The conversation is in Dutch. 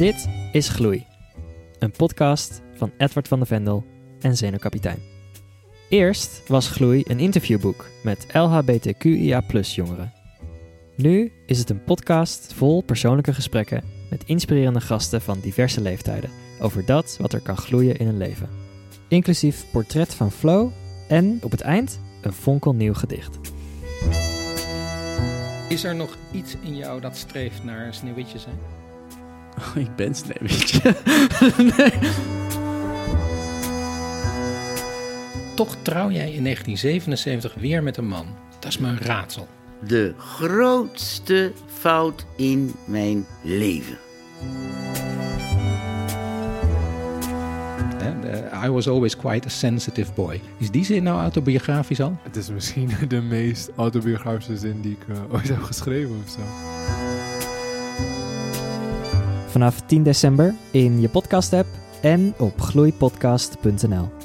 Dit is Gloei, een podcast van Edward van de Vendel en Zenuwkapitein. Eerst was Gloei een interviewboek met LHBTQIA jongeren. Nu is het een podcast vol persoonlijke gesprekken met inspirerende gasten van diverse leeftijden over dat wat er kan gloeien in een leven. Inclusief portret van Flo en op het eind een fonkelnieuw gedicht. Is er nog iets in jou dat streeft naar sneeuwwitje zijn? Oh, ik ben Sneeuwwitje. nee. Toch trouw jij in 1977 weer met een man. Dat is een raadsel. De grootste fout in mijn leven. I was always quite a sensitive boy. Is die zin nou autobiografisch al? Het is misschien de meest autobiografische zin die ik eh, ooit heb geschreven of zo. Vanaf 10 december in je podcast-app en op gloeipodcast.nl.